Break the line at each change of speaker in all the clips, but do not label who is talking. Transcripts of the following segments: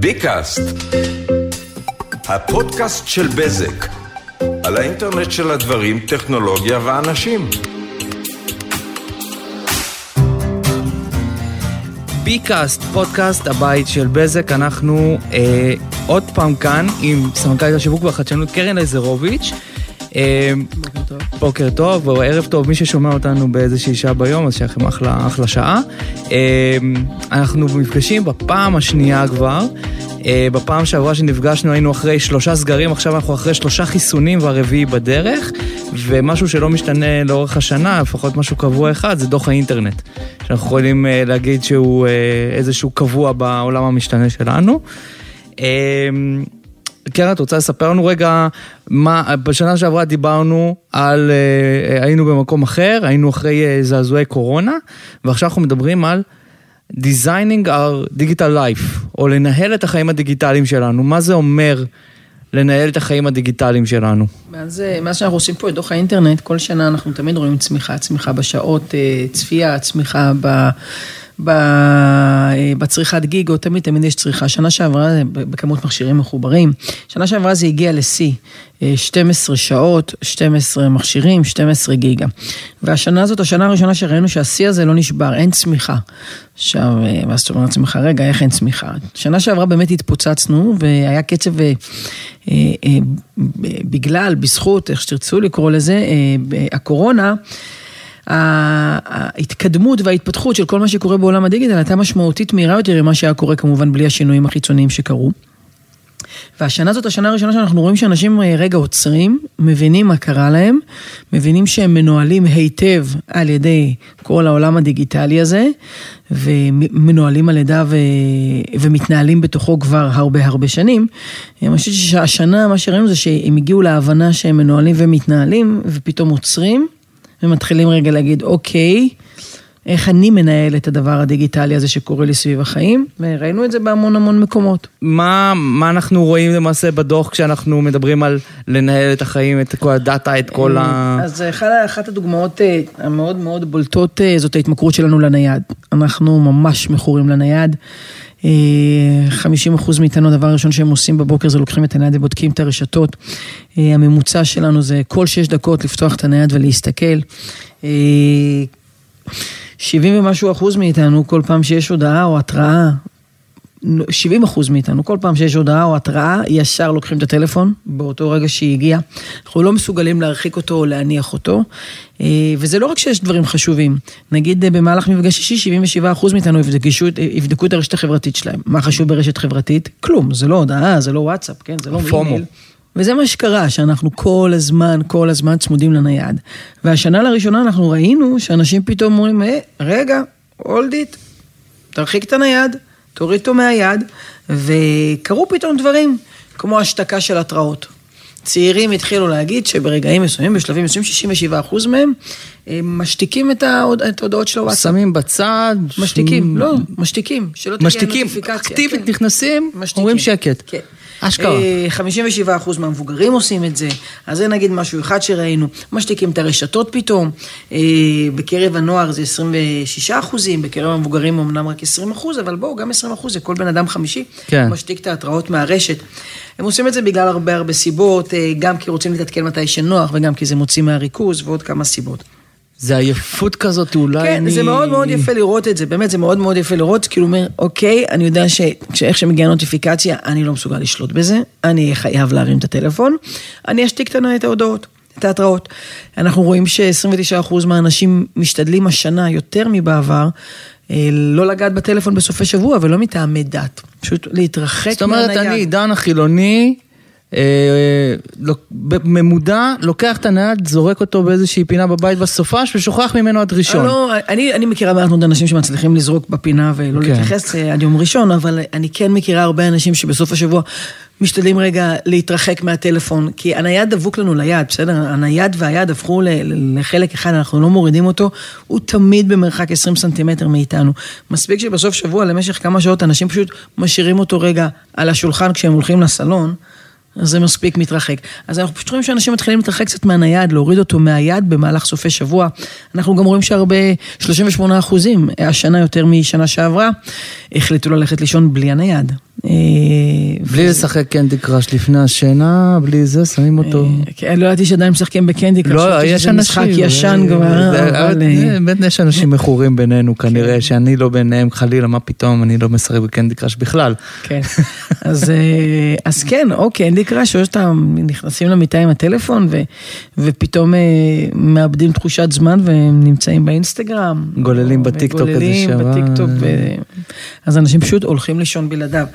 ביקאסט, הפודקאסט של בזק, על האינטרנט של הדברים, טכנולוגיה ואנשים.
ביקאסט, פודקאסט הבית של בזק, אנחנו אה, עוד פעם כאן עם סמנכ"לית השיווק והחדשנות קרן לזרוביץ'. אה,
בוקר טוב.
בוקר טוב או ערב טוב, מי ששומע אותנו באיזושהי שעה ביום, אז שיהיה לכם אחלה, אחלה שעה. אה, אנחנו נפגשים בפעם השנייה כבר. אה, בפעם שעברה שנפגשנו היינו אחרי שלושה סגרים, עכשיו אנחנו אחרי שלושה חיסונים והרביעי בדרך, ומשהו שלא משתנה לאורך השנה, לפחות משהו קבוע אחד, זה דוח האינטרנט. שאנחנו יכולים אה, להגיד שהוא אה, איזשהו קבוע בעולם המשתנה שלנו. אה, קרן, את רוצה לספר לנו רגע מה, בשנה שעברה דיברנו על, אה, היינו במקום אחר, היינו אחרי אה, זעזועי קורונה, ועכשיו אנחנו מדברים על designing our digital life, או לנהל את החיים הדיגיטליים שלנו. מה זה אומר לנהל את החיים הדיגיטליים שלנו?
מאז, אה, מאז שאנחנו עושים פה את דוח האינטרנט, כל שנה אנחנו תמיד רואים צמיחה, צמיחה בשעות אה, צפייה, צמיחה ב... אה, בצריכת גיגו, תמיד תמיד יש צריכה. שנה שעברה, בכמות מכשירים מחוברים, שנה שעברה זה הגיע לשיא, אה, 12 שעות, 12 מכשירים, 12 גיגה. והשנה הזאת, השנה הראשונה שראינו שהשיא הזה לא נשבר, אין צמיחה. עכשיו, אה, ואז אתה אומר לעצמך, רגע, איך אין צמיחה? שנה שעברה באמת התפוצצנו, והיה קצב, אה, אה, אה, בגלל, בזכות, איך שתרצו לקרוא לזה, אה, הקורונה, ההתקדמות וההתפתחות של כל מה שקורה בעולם הדיגיטל הייתה משמעותית מהירה יותר ממה שהיה קורה כמובן בלי השינויים החיצוניים שקרו. והשנה זאת השנה הראשונה שאנחנו רואים שאנשים רגע עוצרים, מבינים מה קרה להם, מבינים שהם מנוהלים היטב על ידי כל העולם הדיגיטלי הזה, ומנוהלים על ידיו ומתנהלים בתוכו כבר הרבה הרבה שנים. אני חושבת שהשנה מה שראינו זה שהם הגיעו להבנה שהם מנוהלים ומתנהלים, ופתאום עוצרים. ומתחילים רגע להגיד, אוקיי, איך אני מנהל את הדבר הדיגיטלי הזה שקורה לי סביב החיים, וראינו את זה בהמון המון מקומות.
מה, מה אנחנו רואים למעשה בדוח כשאנחנו מדברים על לנהל את החיים, את כל הדאטה, את כל ה...
אז אחת, אחת הדוגמאות אה, המאוד מאוד בולטות אה, זאת ההתמכרות שלנו לנייד. אנחנו ממש מכורים לנייד. 50 אחוז מאיתנו, הדבר הראשון שהם עושים בבוקר זה לוקחים את הנייד ובודקים את הרשתות. הממוצע שלנו זה כל 6 דקות לפתוח את הנייד ולהסתכל. 70 ומשהו אחוז מאיתנו, כל פעם שיש הודעה או התראה, 70 אחוז מאיתנו, כל פעם שיש הודעה או התראה, ישר לוקחים את הטלפון באותו רגע שהיא הגיעה. אנחנו לא מסוגלים להרחיק אותו או להניח אותו. וזה לא רק שיש דברים חשובים. נגיד במהלך מפגש אישי, 77 אחוז מאיתנו יבדקו, יבדקו את הרשת החברתית שלהם. מה חשוב ברשת חברתית? כלום, זה לא הודעה, זה לא וואטסאפ, כן? זה לא אימייל. וזה מה שקרה, שאנחנו כל הזמן, כל הזמן צמודים לנייד. והשנה לראשונה אנחנו ראינו שאנשים פתאום אומרים, אה, רגע, hold it, תרחיק את הנייד, תוריד אותו מהיד, וקרו פתאום דברים, כמו השתקה של התראות. צעירים התחילו להגיד שברגעים מסוימים, בשלבים מסוימים, 67 אחוז מהם, משתיקים את ההודעות של הוואטסאפ.
שמים בצד.
משתיקים, לא, משתיקים, שלא
משתיקים, אקטיבית נכנסים, אומרים שקט.
כן.
אשכרה.
57 אחוז מהמבוגרים עושים את זה, אז זה נגיד משהו אחד שראינו. משתיקים את הרשתות פתאום, בקרב הנוער זה 26 אחוזים, בקרב המבוגרים אמנם רק 20 אחוז, אבל בואו, גם 20 אחוז זה כל בן אדם חמישי,
כן.
משתיק את ההתראות מהרשת. הם עושים את זה בגלל הרבה הרבה סיבות, גם כי רוצים להתעדכן מתי שנוח, וגם כי זה מוציא מהריכוז, ועוד כמה סיבות.
זה עייפות כזאת, אולי
כן,
אני...
זה מאוד מאוד יפה לראות את זה, באמת, זה מאוד מאוד יפה לראות, כאילו אומר, אוקיי, אני יודע. שאיך שמגיעה נוטיפיקציה, אני לא מסוגל לשלוט בזה, אני חייב להרים את הטלפון, אני אשתיק את ההודעות, את ההתראות. אנחנו רואים ש-29% מהאנשים משתדלים השנה יותר מבעבר, לא לגעת בטלפון בסופי שבוע, ולא מטעמי דת, פשוט להתרחק מהנייד.
זאת אומרת, אני, דן החילוני, במודע, לוקח את הנייד, זורק אותו באיזושהי פינה בבית בסופש ושוכח ממנו עד ראשון.
לא, אני, אני מכירה מעט מאוד אנשים שמצליחים לזרוק בפינה ולא
כן.
להתייחס עד יום ראשון, אבל אני כן מכירה הרבה אנשים שבסוף השבוע משתדלים רגע להתרחק מהטלפון, כי הנייד דבוק לנו ליד, בסדר? הנייד והיד הפכו לחלק אחד, אנחנו לא מורידים אותו, הוא תמיד במרחק 20 סנטימטר מאיתנו. מספיק שבסוף שבוע, למשך כמה שעות, אנשים פשוט משאירים אותו רגע על השולחן כשהם הולכים לסלון. זה מספיק מתרחק. אז אנחנו פשוט רואים שאנשים מתחילים להתרחק קצת מהנייד, להוריד אותו מהיד במהלך סופי שבוע. אנחנו גם רואים שהרבה, 38 אחוזים, השנה יותר משנה שעברה, החליטו ללכת לישון בלי הנייד. אה,
בלי לשחק קנדי קראש לפני השינה, בלי זה, שמים אותו.
כן, לא ידעתי שעדיין משחקים בקנדי קראש.
לא, יש אנשים.
משחק ישן כבר, אבל...
באמת יש אנשים מכורים בינינו כנראה, שאני לא ביניהם, חלילה, מה פתאום, אני לא משחק בקנדי קראש בכלל.
כן, אז כן, או קנדי קראש, או שאתה נכנסים למיטה עם הטלפון, ופתאום מאבדים תחושת זמן והם נמצאים באינסטגרם.
גוללים בטיקטוק איזה
שעה. בטיקטוק, אז אנשים פשוט הולכים לישון בלעדיו.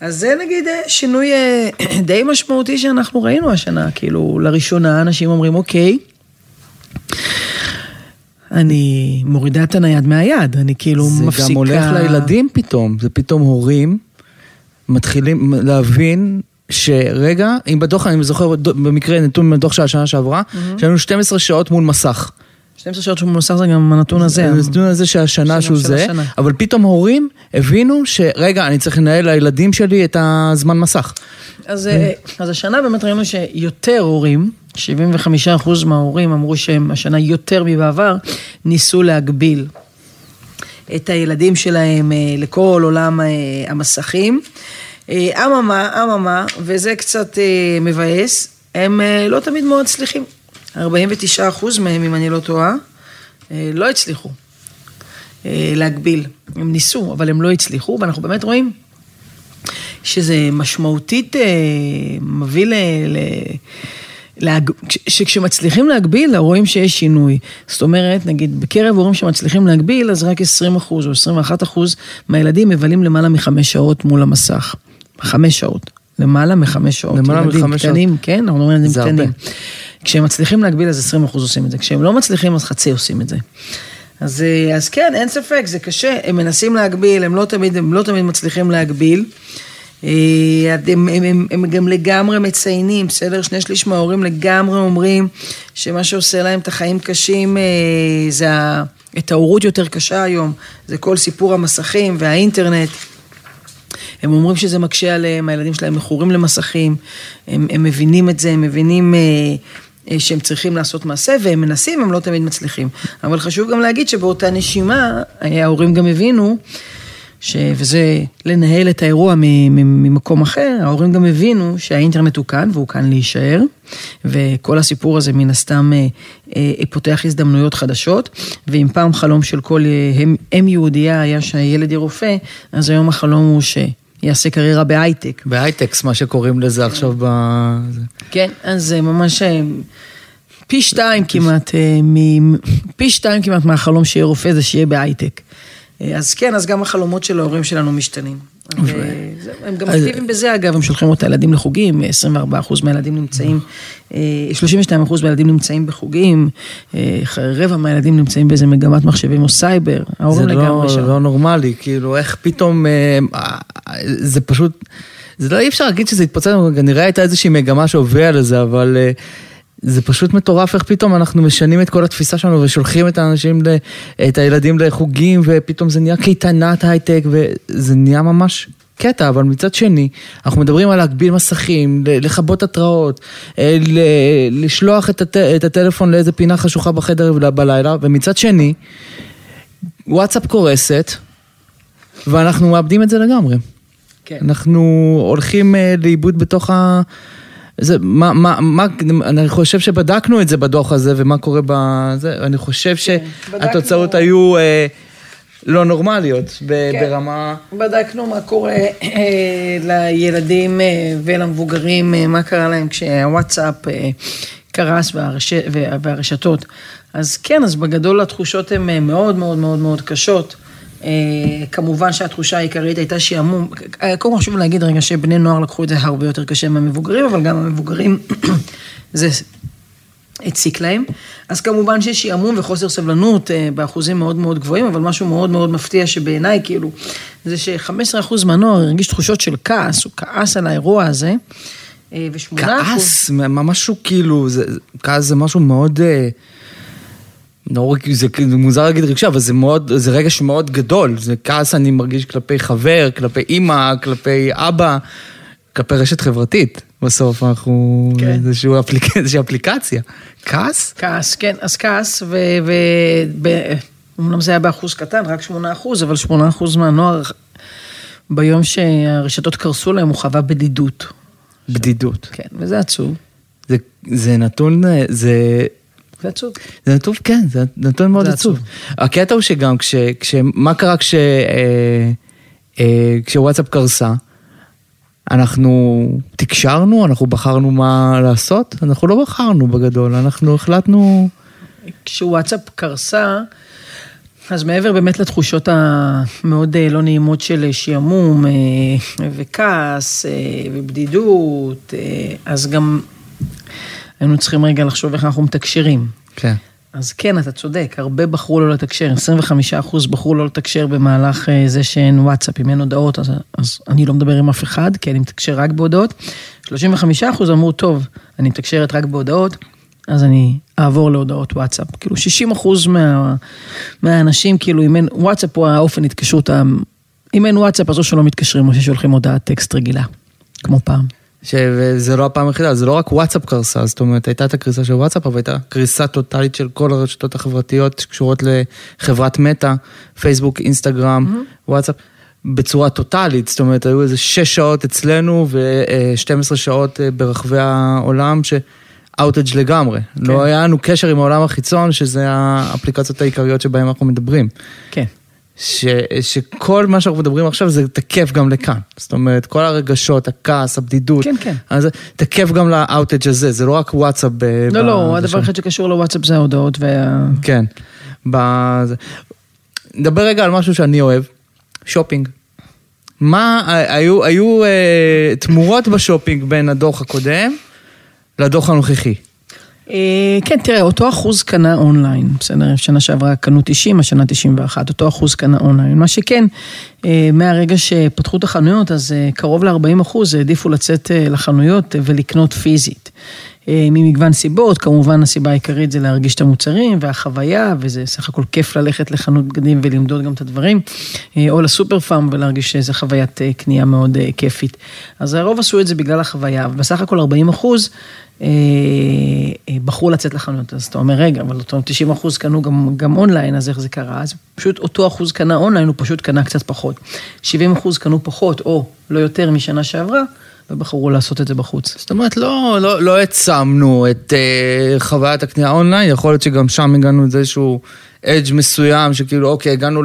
אז זה נגיד שינוי די משמעותי שאנחנו ראינו השנה, כאילו לראשונה אנשים אומרים אוקיי, אני מורידה את הנייד מהיד, אני כאילו
זה
מפסיקה...
זה גם הולך לילדים פתאום, זה פתאום הורים מתחילים להבין שרגע, אם בדוח, אני זוכר במקרה נתון מהדוח של השנה שעברה, יש לנו 12 שעות מול מסך.
12 שעות שהוא מנוסח זה גם הנתון הזה.
הנתון הזה של השנה שהוא זה, אבל פתאום הורים הבינו שרגע, אני צריך לנהל לילדים שלי את הזמן מסך.
אז, אז השנה באמת ראינו שיותר הורים, 75% מההורים אמרו שהם השנה יותר מבעבר, ניסו להגביל את הילדים שלהם לכל עולם המסכים. אממה, אממה, וזה קצת מבאס, הם לא תמיד מאוד צליחים. 49 אחוז מהם, אם אני לא טועה, לא הצליחו להגביל. הם ניסו, אבל הם לא הצליחו, ואנחנו באמת רואים שזה משמעותית מביא ל... ל... להג... שכשמצליחים להגביל, רואים שיש שינוי. זאת אומרת, נגיד, בקרב הורים שמצליחים להגביל, אז רק 20 אחוז או 21 אחוז מהילדים מבלים למעלה מחמש שעות מול המסך. חמש שעות. למעלה מחמש שעות.
למעלה מחמש שעות.
קטנים, כן, אנחנו אומרים ילדים קטנים. הרבה. כשהם מצליחים להגביל אז 20 אחוז עושים את זה, כשהם לא מצליחים אז חצי עושים את זה. אז, אז כן, אין ספק, זה קשה, הם מנסים להגביל, הם לא תמיד, הם לא תמיד מצליחים להגביל. הם, הם, הם, הם גם לגמרי מציינים, בסדר? שני שליש מההורים לגמרי אומרים שמה שעושה להם את החיים קשים זה את ההורות יותר קשה היום, זה כל סיפור המסכים והאינטרנט. הם אומרים שזה מקשה עליהם, הילדים שלהם מכורים למסכים, הם, הם מבינים את זה, הם מבינים אה, שהם צריכים לעשות מעשה, והם מנסים, הם לא תמיד מצליחים. אבל חשוב גם להגיד שבאותה נשימה, ההורים גם הבינו, ש... וזה לנהל את האירוע ממקום אחר, ההורים גם הבינו שהאינטרנט הוא כאן, והוא כאן להישאר, וכל הסיפור הזה מן הסתם אה, אה, פותח הזדמנויות חדשות, ואם פעם חלום של כל אם יהודייה היה שהילד יהיה רופא, אז היום החלום הוא ש... יעשה קריירה בהייטק.
בהייטקס, מה שקוראים לזה עכשיו ב...
כן, אז זה ממש פי שתיים כמעט, פי שתיים כמעט מהחלום שיהיה רופא זה שיהיה בהייטק. אז כן, אז גם החלומות של ההורים שלנו משתנים. הם גם אקטיביים בזה אגב, הם שולחים את הילדים לחוגים, 24% מהילדים נמצאים, 32% מהילדים נמצאים בחוגים, רבע מהילדים נמצאים באיזה מגמת מחשבים או סייבר, ההורים לגמרי שם.
זה לא נורמלי, כאילו איך פתאום, זה פשוט, זה לא אי אפשר להגיד שזה התפוצץ, כנראה הייתה איזושהי מגמה שהובילה לזה, אבל... זה פשוט מטורף איך פתאום אנחנו משנים את כל התפיסה שלנו ושולחים את האנשים, את הילדים לחוגים ופתאום זה נהיה קייטנת הייטק וזה נהיה ממש קטע, אבל מצד שני, אנחנו מדברים על להגביל מסכים, לכבות התראות, לשלוח את, הט... את הטלפון לאיזה פינה חשוכה בחדר בלילה, ומצד שני, וואטסאפ קורסת, ואנחנו מאבדים את זה לגמרי. כן. אנחנו הולכים לאיבוד בתוך ה... זה, מה, מה, מה, אני חושב שבדקנו את זה בדוח הזה, ומה קורה בזה, אני חושב כן, שהתוצאות היו אה, לא נורמליות ב, כן. ברמה...
בדקנו מה קורה אה, לילדים אה, ולמבוגרים, אה, מה קרה להם כשהוואטסאפ אה, קרס והרש, והרשתות. אז כן, אז בגדול התחושות הן אה, מאוד מאוד מאוד מאוד קשות. כמובן שהתחושה העיקרית הייתה שעמום, קודם כל חשוב להגיד רגע שבני נוער לקחו את זה הרבה יותר קשה מהמבוגרים, אבל גם המבוגרים זה הציק להם. אז כמובן שיש שעמום וחוסר סבלנות באחוזים מאוד מאוד גבוהים, אבל משהו מאוד מאוד מפתיע שבעיניי כאילו, זה ש-15% מהנוער הרגיש תחושות של כעס, הוא כעס על האירוע הזה. ושמונה
אחוז... כעס, משהו כאילו, זה, כעס זה משהו מאוד... לא, זה מוזר להגיד רגשי, אבל זה מאוד, זה רגש מאוד גדול, זה כעס אני מרגיש כלפי חבר, כלפי אימא, כלפי אבא, כלפי רשת חברתית. בסוף אנחנו, כן. איזושהי אפליק, אפליקציה. כעס?
כעס, כן, אז כעס, ואומנם זה היה באחוז קטן, רק שמונה אחוז, אבל שמונה אחוז מהנוער ביום שהרשתות קרסו להם הוא חווה בדידות.
בדידות.
כן, וזה עצוב.
זה, זה נתון, אה, זה...
זה עצוב.
זה נתון, כן, זה נתון מאוד
זה
עצוב.
עצוב.
הקטע הוא שגם כש... כש מה קרה כש... אה, אה, כשוואטסאפ קרסה? אנחנו תקשרנו, אנחנו בחרנו מה לעשות? אנחנו לא בחרנו בגדול, אנחנו החלטנו...
כשוואטסאפ קרסה, אז מעבר באמת לתחושות המאוד אה, לא נעימות של שעמום אה, וכעס אה, ובדידות, אה, אז גם היינו צריכים רגע לחשוב איך אנחנו מתקשרים.
כן.
אז כן, אתה צודק, הרבה בחרו לא לתקשר, 25% בחרו לא לתקשר במהלך אה, זה שאין וואטסאפ, אם אין הודעות, אז, אז אני לא מדבר עם אף אחד, כי אני מתקשר רק בהודעות. 35% אמרו, טוב, אני מתקשרת רק בהודעות, אז אני אעבור להודעות וואטסאפ. כאילו 60% מה, מהאנשים, כאילו אם אין, וואטסאפ הוא האופן התקשרות, אם אין וואטסאפ אז או שלא מתקשרים או ששולחים הודעת טקסט רגילה, כמו פעם.
שזה לא הפעם היחידה, זה לא רק וואטסאפ קרסה, זאת אומרת, הייתה את הקריסה של וואטסאפ, אבל הייתה קריסה טוטאלית של כל הרשתות החברתיות שקשורות לחברת מטא, פייסבוק, אינסטגרם, וואטסאפ, בצורה טוטאלית, זאת אומרת, היו איזה 6 שעות אצלנו ו-12 שעות אה, ברחבי העולם, ש... outage לגמרי. כן. לא היה לנו קשר עם העולם החיצון, שזה האפליקציות העיקריות שבהן אנחנו מדברים.
כן.
ש, שכל מה שאנחנו מדברים עכשיו זה תקף גם לכאן. זאת אומרת, כל הרגשות, הכעס, הבדידות.
כן, כן.
אז תקף גם לא outage הזה, זה לא רק וואטסאפ. ב-
לא,
ב-
לא, הדבר. היחיד שקשור לוואטסאפ זה ההודעות וה...
כן. בזה. נדבר רגע על משהו שאני אוהב, שופינג. מה, היו, היו אה, תמורות בשופינג בין הדוח הקודם לדוח הנוכחי.
אה, כן, תראה, אותו אחוז קנה אונליין, בסדר? שנה שעברה קנו 90, השנה 91, אותו אחוז קנה אונליין. מה שכן, אה, מהרגע שפתחו את החנויות, אז אה, קרוב ל-40 אחוז העדיפו לצאת לחנויות ולקנות פיזית. אה, ממגוון סיבות, כמובן הסיבה העיקרית זה להרגיש את המוצרים והחוויה, וזה סך הכל כיף ללכת לחנות בגדים ולמדוד גם את הדברים, אה, או לסופר פארם ולהרגיש שזו חוויית אה, קנייה מאוד כיפית. אז הרוב עשו את זה בגלל החוויה, ובסך הכל 40 אחוז בחרו לצאת לחנויות. אז אתה אומר, רגע, אבל אותו 90 אחוז קנו גם, גם אונליין, אז איך זה קרה? אז פשוט אותו אחוז קנה אונליין, הוא פשוט קנה קצת פחות. 70 אחוז קנו פחות, או לא יותר משנה שעברה, ובחרו לעשות את זה בחוץ.
זאת אומרת, לא, לא, לא העצמנו את אה, חוויית הקנייה האונליין, יכול להיות שגם שם הגענו לאיזשהו edge מסוים, שכאילו, אוקיי, הגענו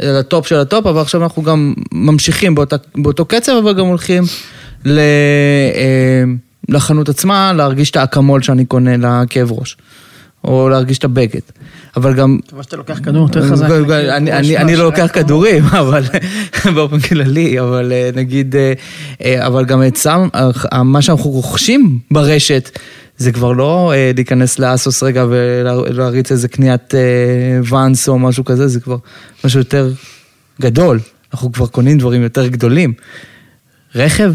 לטופ של הטופ, אבל עכשיו אנחנו גם ממשיכים באותה, באותו קצב, אבל גם הולכים ל, אה, לחנות עצמה, להרגיש את האקמול שאני קונה לכאב ראש, או להרגיש את הבגד. אבל גם...
טוב, שאתה לוקח כדור יותר חזק.
אני- לא לוקח. כדורים, אבל באופן כללי, אבל אה, נגיד, אה, אה, אבל גם אה, מה שאנחנו רוכשים ברשת, זה כבר לא להיכנס לאסוס רגע ולהריץ איזה קניית ואנס או משהו כזה, זה כבר משהו יותר גדול. אנחנו כבר קונים דברים יותר גדולים. רכב,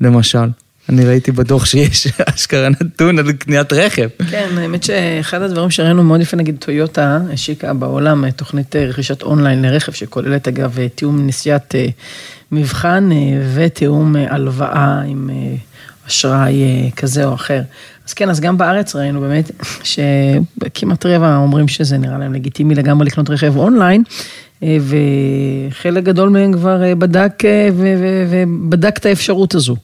למשל, אני ראיתי בדוח שיש אשכרה נתון על קניית רכב.
כן, האמת שאחד הדברים שראינו מאוד יפה, נגיד טויוטה השיקה בעולם אה, תוכנית אה, רכישת אונליין לרכב, שכוללת אגב אה, תיאום נסיעת מבחן ותיאום אה, הלוואה עם אשראי כזה או אחר. אז כן, אז גם בארץ ראינו באמת שכמעט רבע אומרים שזה נראה להם לגיטימי לגמרי לקנות רכב אונליין. וחלק גדול מהם כבר בדק ובדק את האפשרות הזו.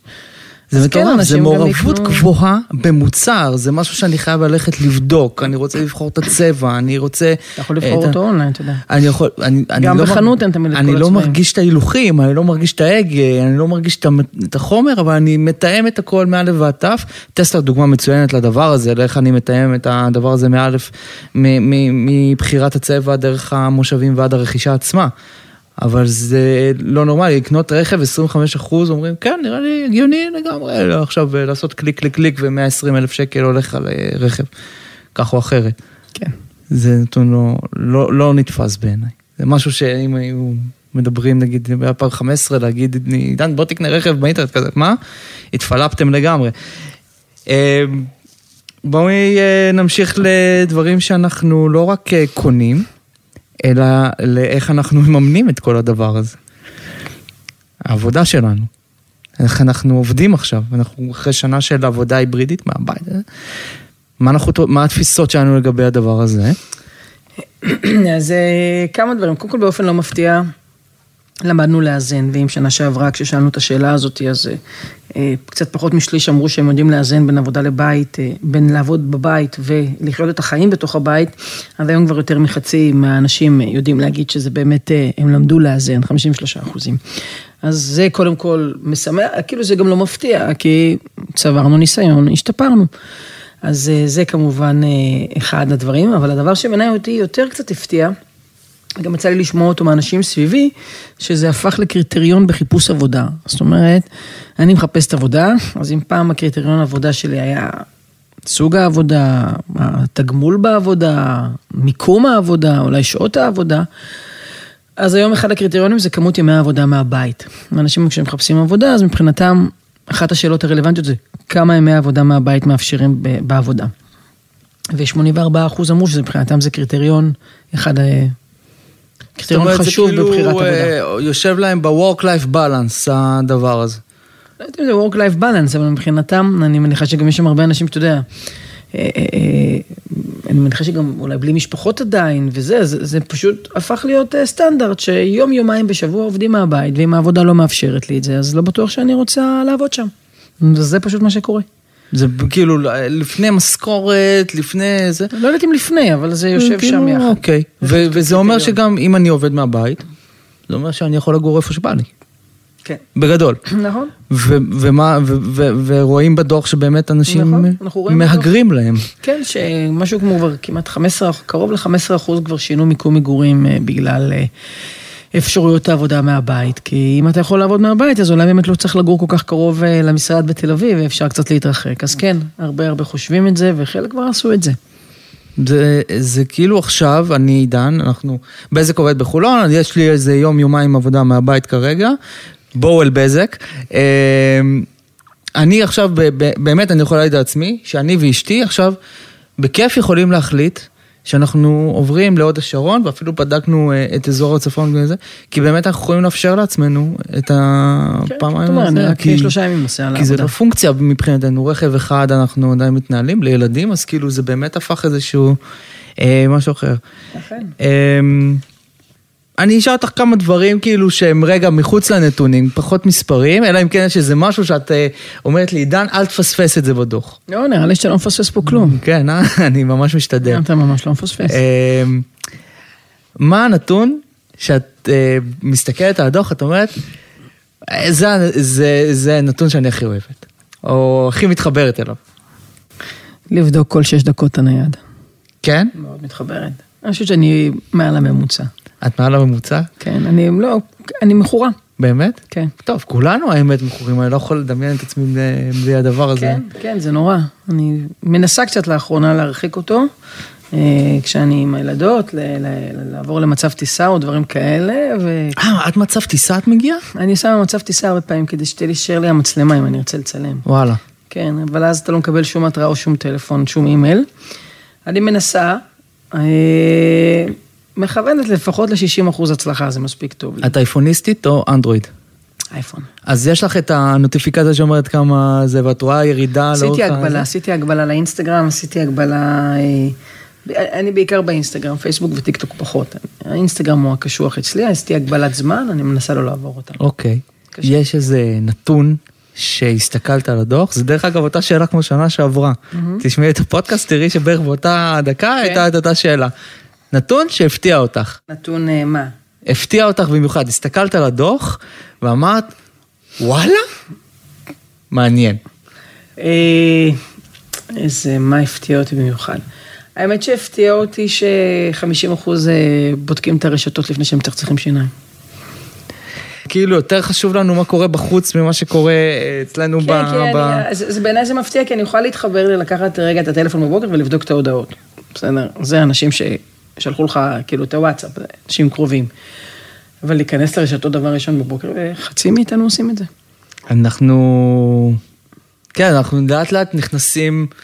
זה
כן,
מטורף, זה
גם
מעורבות גבוהה במוצר, זה משהו שאני חייב ללכת לבדוק, אני רוצה לבחור את הצבע, אני רוצה...
אתה יכול לבחור
את ה-
אותו אונליין, אתה יודע.
אני יכול, אני, אני
גם
לא
בחנות אין תמיד את
אני
כל
לא
הצבעים.
מרגיש את ההילוכים, אני לא מרגיש את ההגה, אני לא מרגיש את החומר, אבל אני מתאם את הכל מאלף ועד תו. טסלה דוגמה מצוינת לדבר הזה, לאיך אני מתאם את הדבר הזה מאלף, מ- מ- מבחירת הצבע דרך המושבים ועד הרכישה עצמה. אבל זה לא נורמלי, לקנות רכב 25 אחוז, אומרים, כן, נראה לי הגיוני לגמרי, לא, עכשיו אה, לעשות קליק קליק קליק ו-120 אלף שקל הולך על אה, רכב, כך או אחרת.
כן.
זה נתון לא, לא, לא נתפס בעיניי. זה משהו שאם היו מדברים נגיד ב-2015, להגיד, עידן בוא תקנה רכב באינטרנט כזה, מה? התפלפתם לגמרי. אה, בואו נמשיך לדברים שאנחנו לא רק קונים, אלא לאיך אנחנו מממנים את כל הדבר הזה. העבודה שלנו. איך אנחנו עובדים עכשיו, אנחנו אחרי שנה של עבודה היברידית מהבית. מה, אנחנו, מה התפיסות שלנו לגבי הדבר הזה?
אז אה, כמה דברים. קודם כל באופן לא מפתיע, למדנו לאזן, ואם שנה שעברה כששאלנו את השאלה הזאת, אז אה, קצת פחות משליש אמרו שהם יודעים לאזן בין עבודה לבית, אה, בין לעבוד בבית ולחיות את החיים בתוך הבית, אז היום כבר יותר מחצי מהאנשים יודעים להגיד שזה באמת, אה, הם למדו לאזן, 53 אחוזים. אז זה קודם כל משמח, כאילו זה גם לא מפתיע, כי צברנו ניסיון, השתפרנו. אז זה כמובן אחד הדברים, אבל הדבר שבעיניי אותי יותר קצת הפתיע, גם יצא לי לשמוע אותו מאנשים סביבי, שזה הפך לקריטריון בחיפוש עבודה. זאת אומרת, אני מחפשת עבודה, אז אם פעם הקריטריון העבודה שלי היה סוג העבודה, התגמול בעבודה, מיקום העבודה, אולי שעות העבודה, אז היום אחד הקריטריונים זה כמות ימי העבודה מהבית. אנשים כשהם מחפשים עבודה, אז מבחינתם, אחת השאלות הרלוונטיות זה כמה ימי עבודה מהבית מאפשרים בעבודה. ו-84% אמרו שזה מבחינתם זה קריטריון אחד קריטריון חשוב
כאילו,
בבחירת עבודה.
אה, יושב להם ב-work-life balance הדבר הזה.
לא יודעת אם זה work-life balance, אבל מבחינתם, אני מניחה שגם יש שם הרבה אנשים שאתה יודע, אה, אה, אני מניחה שגם אולי בלי משפחות עדיין, וזה, זה, זה פשוט הפך להיות סטנדרט, שיום יומיים בשבוע עובדים מהבית, ואם העבודה לא מאפשרת לי את זה, אז לא בטוח שאני רוצה לעבוד שם. וזה פשוט מה שקורה.
זה כאילו לפני משכורת, לפני זה.
לא יודעת אם לפני, אבל זה יושב
כאילו,
שם יחד.
אוקיי, וזה אומר שגם אם אני עובד מהבית, זה אומר שאני יכול לגור איפה שבא לי.
כן.
בגדול.
נכון.
ומה, ורואים בדוח שבאמת אנשים נכון, מהגרים להם.
כן, שמשהו כמו כבר כמעט 15, קרוב ל-15 אחוז כבר שינו מיקום מגורים אה, בגלל אה, אפשרויות העבודה מהבית, כי אם אתה יכול לעבוד מהבית, אז אולי באמת לא צריך לגור כל כך קרוב אה, למשרד בתל אביב, ואפשר קצת להתרחק. אז כן, הרבה הרבה חושבים את זה, וחלק כבר עשו את זה.
זה, זה כאילו עכשיו, אני עידן, אנחנו, בזק עובד בחולון, יש לי איזה יום, יומיים עבודה מהבית כרגע, בואו אל בזק. אה, אני עכשיו, באמת, אני יכול להגיד לעצמי, שאני ואשתי עכשיו, בכיף יכולים להחליט שאנחנו עוברים להוד השרון, ואפילו בדקנו אה, את אזור הצפון וזה, כי באמת אנחנו יכולים לאפשר לעצמנו את הפעמיים
כן, הזה. כי שלושה ימים נוסע לעבודה.
כי זה לא פונקציה מבחינתנו, רכב אחד אנחנו עדיין מתנהלים לילדים, אז כאילו זה באמת הפך איזשהו אה, משהו אחר.
אכן.
אה, אני אשאל אותך כמה דברים כאילו שהם רגע מחוץ לנתונים, פחות מספרים, אלא אם כן יש איזה משהו שאת אה, אומרת לי, עידן, אל תפספס את זה בדוח.
לא, נראה לי שאתה לא מפספס פה כלום.
כן, אה? אני ממש משתדל.
אתה ממש לא מפספס.
אמ, מה הנתון שאת אה, מסתכלת על הדוח, את אומרת, זה, זה, זה נתון שאני הכי אוהבת, או הכי מתחברת אליו.
לבדוק כל שש דקות את הנייד.
כן?
מאוד מתחברת. אני חושבת שאני מעל הממוצע.
את מעל הממוצע?
כן, אני לא, אני מכורה.
באמת?
כן.
טוב, כולנו האמת מכורים, אני לא יכול לדמיין את עצמי בלי הדבר הזה.
כן, כן, זה נורא. אני מנסה קצת לאחרונה להרחיק אותו, אה, כשאני עם הילדות, לעבור למצב טיסה או דברים כאלה. ו...
אה, עד מצב טיסה את מגיעה?
אני שמה מצב טיסה הרבה פעמים כדי שתישאר לי המצלמה אם אני ארצה לצלם.
וואלה.
כן, אבל אז אתה לא מקבל שום התראה או שום טלפון, שום אימייל. אני מנסה. מכוונת לפחות ל-60 אחוז הצלחה, זה מספיק טוב.
את אייפוניסטית או אנדרואיד?
אייפון.
אז יש לך את הנוטיפיקציה שאומרת כמה זה, ואת רואה ירידה
לאורך. עשיתי הגבלה, עשיתי הגבלה לאינסטגרם, עשיתי הגבלה... אה, אני בעיקר באינסטגרם, פייסבוק וטיק טוק פחות. האינסטגרם הוא הקשוח אצלי, עשיתי הגבלת זמן, אני מנסה לא לעבור אותה.
אוקיי. יש איזה נתון שהסתכלת על הדוח, זה דרך אגב אותה שאלה כמו שנה שעברה. תשמעי את הפודקאסט, תראי שבערך באותה דקה כן. הייתה את אותה שאלה. נתון שהפתיע אותך.
נתון uh, מה?
הפתיע אותך במיוחד, הסתכלת על הדוח ואמרת, וואלה? מעניין.
אה, איזה, מה הפתיע אותי במיוחד? האמת שהפתיע אותי ש-50% אה, בודקים את הרשתות לפני שהם מצחצחים שיניים.
כאילו יותר חשוב לנו מה קורה בחוץ ממה שקורה אצלנו
כן,
ב...
כן,
ב...
אני, זה, זה בעיניי זה מפתיע, כי אני יכולה להתחבר לקחת רגע את הטלפון בבוקר ולבדוק את ההודעות. בסדר? זה אנשים ש... שלחו לך כאילו את הוואטסאפ, אנשים קרובים. אבל להיכנס לרשתות דבר ראשון בבוקר, וחצי מאיתנו עושים את זה.
אנחנו, כן, אנחנו לאט לאט נכנסים אה,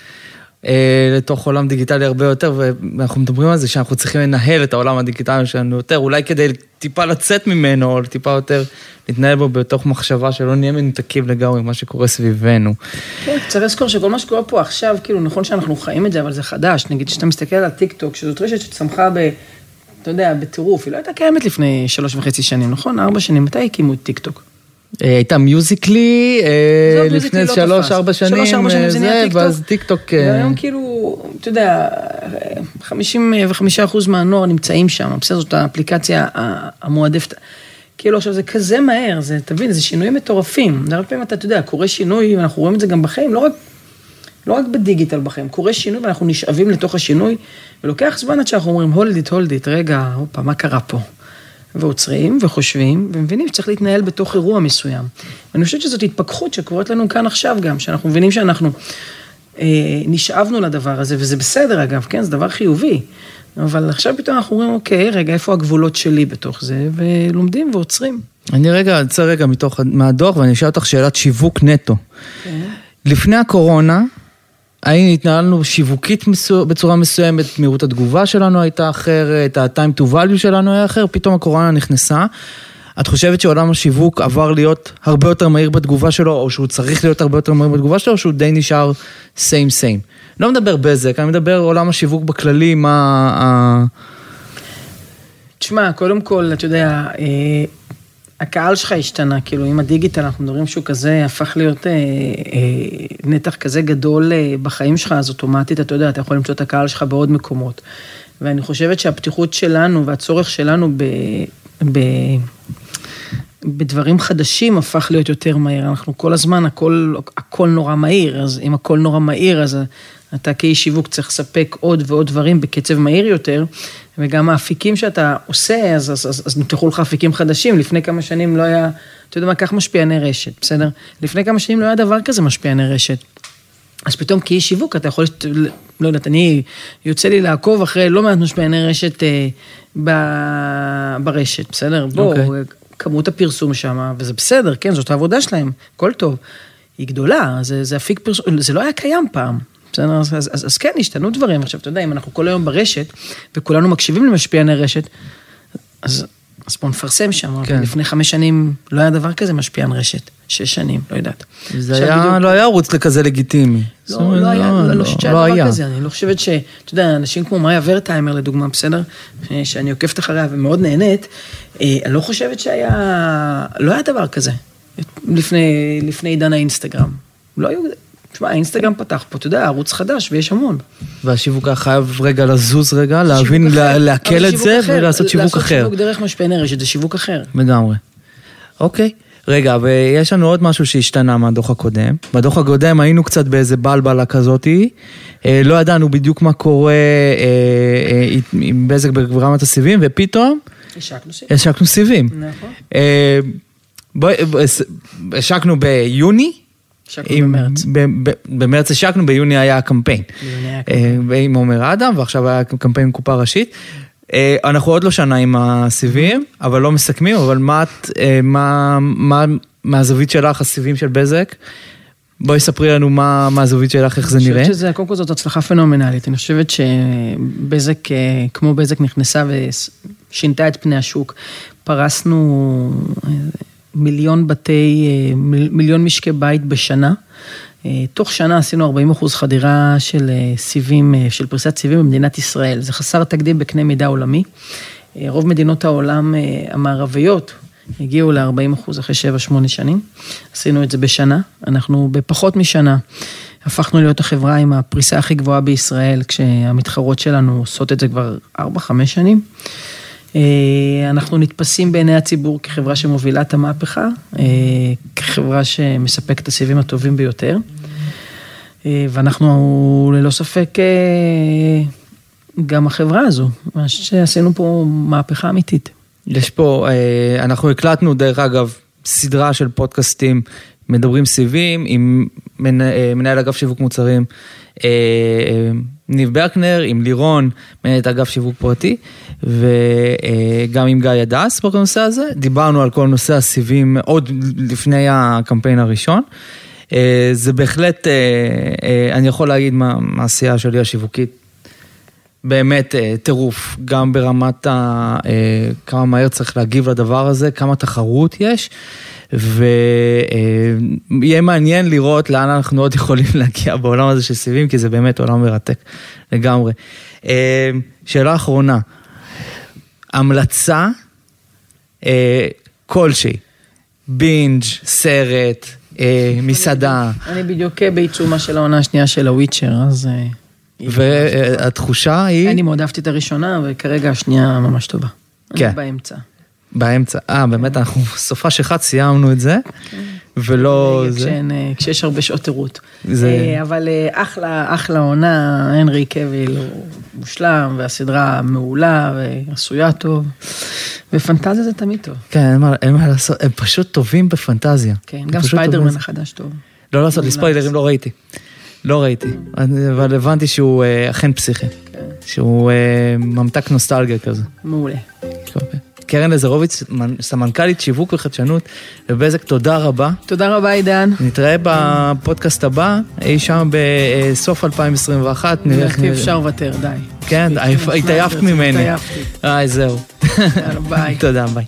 לתוך עולם דיגיטלי הרבה יותר, ואנחנו מדברים על זה שאנחנו צריכים לנהל את העולם הדיגיטלי שלנו יותר, אולי כדי טיפה לצאת ממנו, או טיפה יותר להתנהל בו בתוך מחשבה שלא נהיה מנותקים לגמרי ממה שקורה סביבנו.
כן, צריך לזכור שכל מה שקורה פה עכשיו, כאילו, נכון שאנחנו חיים את זה, אבל זה חדש. נגיד, כשאתה מסתכל על הטיק טוק, שזאת רשת שצמחה אתה יודע, בטירוף, היא לא הייתה קיימת לפני שלוש וחצי שנים, נכון? ארבע שנים, מתי הקימו את טיק טוק?
אה, הייתה מיוזיקלי אה, לפני
לא
שלוש. ארבע שנים,
שלוש, ארבע שנים זה.
ואז טיק טוק... אה,
והיום כאילו, אתה יודע, 55 אחוז מהנוער נמצאים שם, בסדר, זאת האפליקציה המועדפת. כאילו עכשיו זה כזה מהר, זה, תבין, זה שינויים מטורפים. הרבה פעמים אתה, אתה יודע, קורה שינוי, ואנחנו רואים את זה גם בחיים, לא רק, לא רק בדיגיטל בחיים, קורה שינוי ואנחנו נשאבים לתוך השינוי, ולוקח זמן עד שאנחנו אומרים, hold it, hold it, רגע, הופה, מה קרה פה? ועוצרים וחושבים ומבינים שצריך להתנהל בתוך אירוע מסוים. ואני חושבת שזאת התפכחות שקורית לנו כאן עכשיו גם, שאנחנו מבינים שאנחנו אה, נשאבנו לדבר הזה, וזה בסדר אגב, כן, זה דבר חיובי. אבל עכשיו פתאום אנחנו אומרים, אוקיי, רגע, איפה הגבולות שלי בתוך זה, ולומדים ועוצרים.
אני רגע, אצא רגע מתוך, מהדוח ואני אשאל אותך שאלת שיווק נטו. לפני הקורונה, האם התנהלנו שיווקית בצורה מסוימת, מהירות התגובה שלנו הייתה אחרת, ה-time to value שלנו היה אחר, פתאום הקורונה נכנסה. את חושבת שעולם השיווק עבר להיות הרבה יותר מהיר בתגובה שלו, או שהוא צריך להיות הרבה יותר מהיר בתגובה שלו, או שהוא די נשאר same same? לא מדבר בזק, אני מדבר עולם השיווק בכללי, מה... ה-
תשמע, קודם כל, אתה יודע, אה, הקהל שלך השתנה, כאילו, עם הדיגיטל, אנחנו מדברים שהוא כזה, הפך להיות אה, אה, נתח כזה גדול אה, בחיים שלך, אז אוטומטית, אתה יודע, אתה יכול למצוא את הקהל שלך בעוד מקומות. ואני חושבת שהפתיחות שלנו והצורך שלנו ב... ב בדברים חדשים הפך להיות יותר מהיר. אנחנו כל הזמן, הכל, הכל נורא מהיר, אז אם הכל נורא מהיר, אז אתה כאיש שיווק צריך לספק עוד ועוד דברים בקצב מהיר יותר, וגם האפיקים שאתה עושה, אז, אז, אז, אז נפתחו לך אפיקים חדשים. לפני כמה שנים לא היה, אתה יודע מה, קח משפיעני רשת, בסדר? לפני כמה שנים לא היה דבר כזה משפיעני רשת. אז פתאום כאיש שיווק אתה יכול, לא יודעת, אני, יוצא לי לעקוב אחרי לא מעט משפיעני רשת אה, ב, ברשת, בסדר? בואו,
אוקיי.
כמות הפרסום שם, וזה בסדר, כן, זאת העבודה שלהם, הכל טוב. היא גדולה, זה, זה אפיק פרסום, זה לא היה קיים פעם. בסדר, אז, אז, אז, אז כן, השתנו דברים. עכשיו, אתה יודע, אם אנחנו כל היום ברשת, וכולנו מקשיבים למשפיעני רשת, אז, אז בואו נפרסם שם.
כן.
לפני חמש שנים לא היה דבר כזה משפיען רשת. שש שנים, לא יודעת.
זה היה,
בדיוק-
לא היה ערוץ לכזה לגיטימי.
לא,
אומרת,
לא היה, לא, לא חושבת שהיה דבר
היה.
כזה, אני לא חושבת ש... אתה יודע, אנשים כמו מאיה ורטהיימר לדוגמה, בסדר? ש- שאני עוקבת אחריה ומאוד נהנית, אה, אני לא חושבת שהיה... לא היה דבר כזה לפני, לפני עידן האינסטגרם. לא היו... תשמע, האינסטגרם פתח פה, אתה יודע, ערוץ חדש ויש המון.
והשיווק היה חייב רגע לזוז רגע, להבין, לעכל את זה
אחר.
ולעשות שיווק אחר.
לעשות שיווק דרך משפיעני רשת זה שיווק אחר.
לגמרי. אוקיי. רגע, ויש לנו עוד משהו שהשתנה מהדוח הקודם. בדוח הקודם היינו קצת באיזה בלבלה כזאתי. אה, לא ידענו בדיוק מה קורה אה, אה, עם בזק ברמת הסיבים, ופתאום
השקנו סיב.
השקנו סיבים.
נכון.
בואי, השקנו ביוני.
השקנו במרץ.
במרץ השקנו, ביוני היה הקמפיין.
ביוני היה
אה, עם עומר אדם, ועכשיו היה קמפיין קופה ראשית. אה, אנחנו עוד לא שנה עם הסיבים, אבל לא מסכמים, אבל מה אה, מה, מה, מהזווית שלך, הסיבים של בזק? בואי ספרי לנו מה מהזווית שלך, איך זה
אני
נראה.
חושבת שזה, קודם כל זאת הצלחה פנומנלית. אני חושבת שבזק, כמו בזק נכנסה ושינתה את פני השוק. פרסנו מיליון בתי, אה, מיל- מיליון משקי בית בשנה. אה, תוך שנה עשינו 40 אחוז חדירה של אה, סיבים, של פריסת סיבים במדינת ישראל. זה חסר תקדים בקנה מידה עולמי. רוב מדינות העולם המערביות הגיעו ל-40 אחוז אחרי 7-8 שנים. עשינו את זה בשנה. אנחנו בפחות משנה הפכנו להיות החברה עם הפריסה הכי גבוהה בישראל, כשהמתחרות שלנו עושות את זה כבר 4-5 שנים. אה, אנחנו נתפסים בעיני הציבור כחברה שמובילה את המהפכה, אה, כחברה שמספקת את הסיבים הטובים ביותר. אה, ואנחנו ללא ספק גם החברה הזו, שעשינו פה מהפכה אמיתית.
יש פה, אנחנו הקלטנו דרך אגב סדרה של פודקאסטים מדברים סיבים עם מנ- מנהל אגף שיווק מוצרים, ניב ברקנר, עם לירון, מנהלת אגף שיווק פרטי, וגם עם גיא הדס בנושא הזה. דיברנו על כל נושא הסיבים עוד לפני הקמפיין הראשון. אה, זה בהחלט, אה, אה, אני יכול להגיד מה- מהעשייה שלי השיווקית. באמת טירוף, גם ברמת ה... כמה מהר צריך להגיב לדבר הזה, כמה תחרות יש, ויהיה מעניין לראות לאן אנחנו עוד יכולים להגיע בעולם הזה של סיבים, כי זה באמת עולם מרתק לגמרי. שאלה אחרונה, המלצה אה, כלשהי, בינג', סרט, אה, מסעדה,
אני בדיוק בעיצומה של העונה השנייה של הוויצ'ר, אז... אה,
והתחושה היא...
אני מאוד אהבתי את הראשונה, וכרגע השנייה ממש טובה.
כן.
אני באמצע.
באמצע. אה, באמת, אנחנו סופש אחד סיימנו את זה, ולא... זה...
כשאין, אה, כשיש הרבה שעות ערות.
זה-
אה, אבל אה, אחלה, אחלה עונה, הנרי קאוויל הוא מושלם, והסדרה מעולה, ועשויה טוב, ופנטזיה זה תמיד טוב.
כן, אין מה- אין מה לעשות, הם פשוט טובים בפנטזיה.
כן, גם ספיידרמן. החדש טוב.
לא לעשות לי ספוילרים, לא ראיתי. לא ראיתי, אבל הבנתי שהוא אכן פסיכי.
כן.
שהוא ממתק נוסטלגיה כזה.
מעולה.
קרן לזרוביץ, מנ- סמנכ"לית שיווק וחדשנות בבזק, תודה רבה.
תודה רבה, עידן.
נתראה בפודקאסט הבא, אי שם בסוף 2021. נראה איך.
אפשר לוותר, די.
כן. התעייפת ממני.
התעייפתי.
איי, זהו.
יאללה, ביי.
תודה, ביי.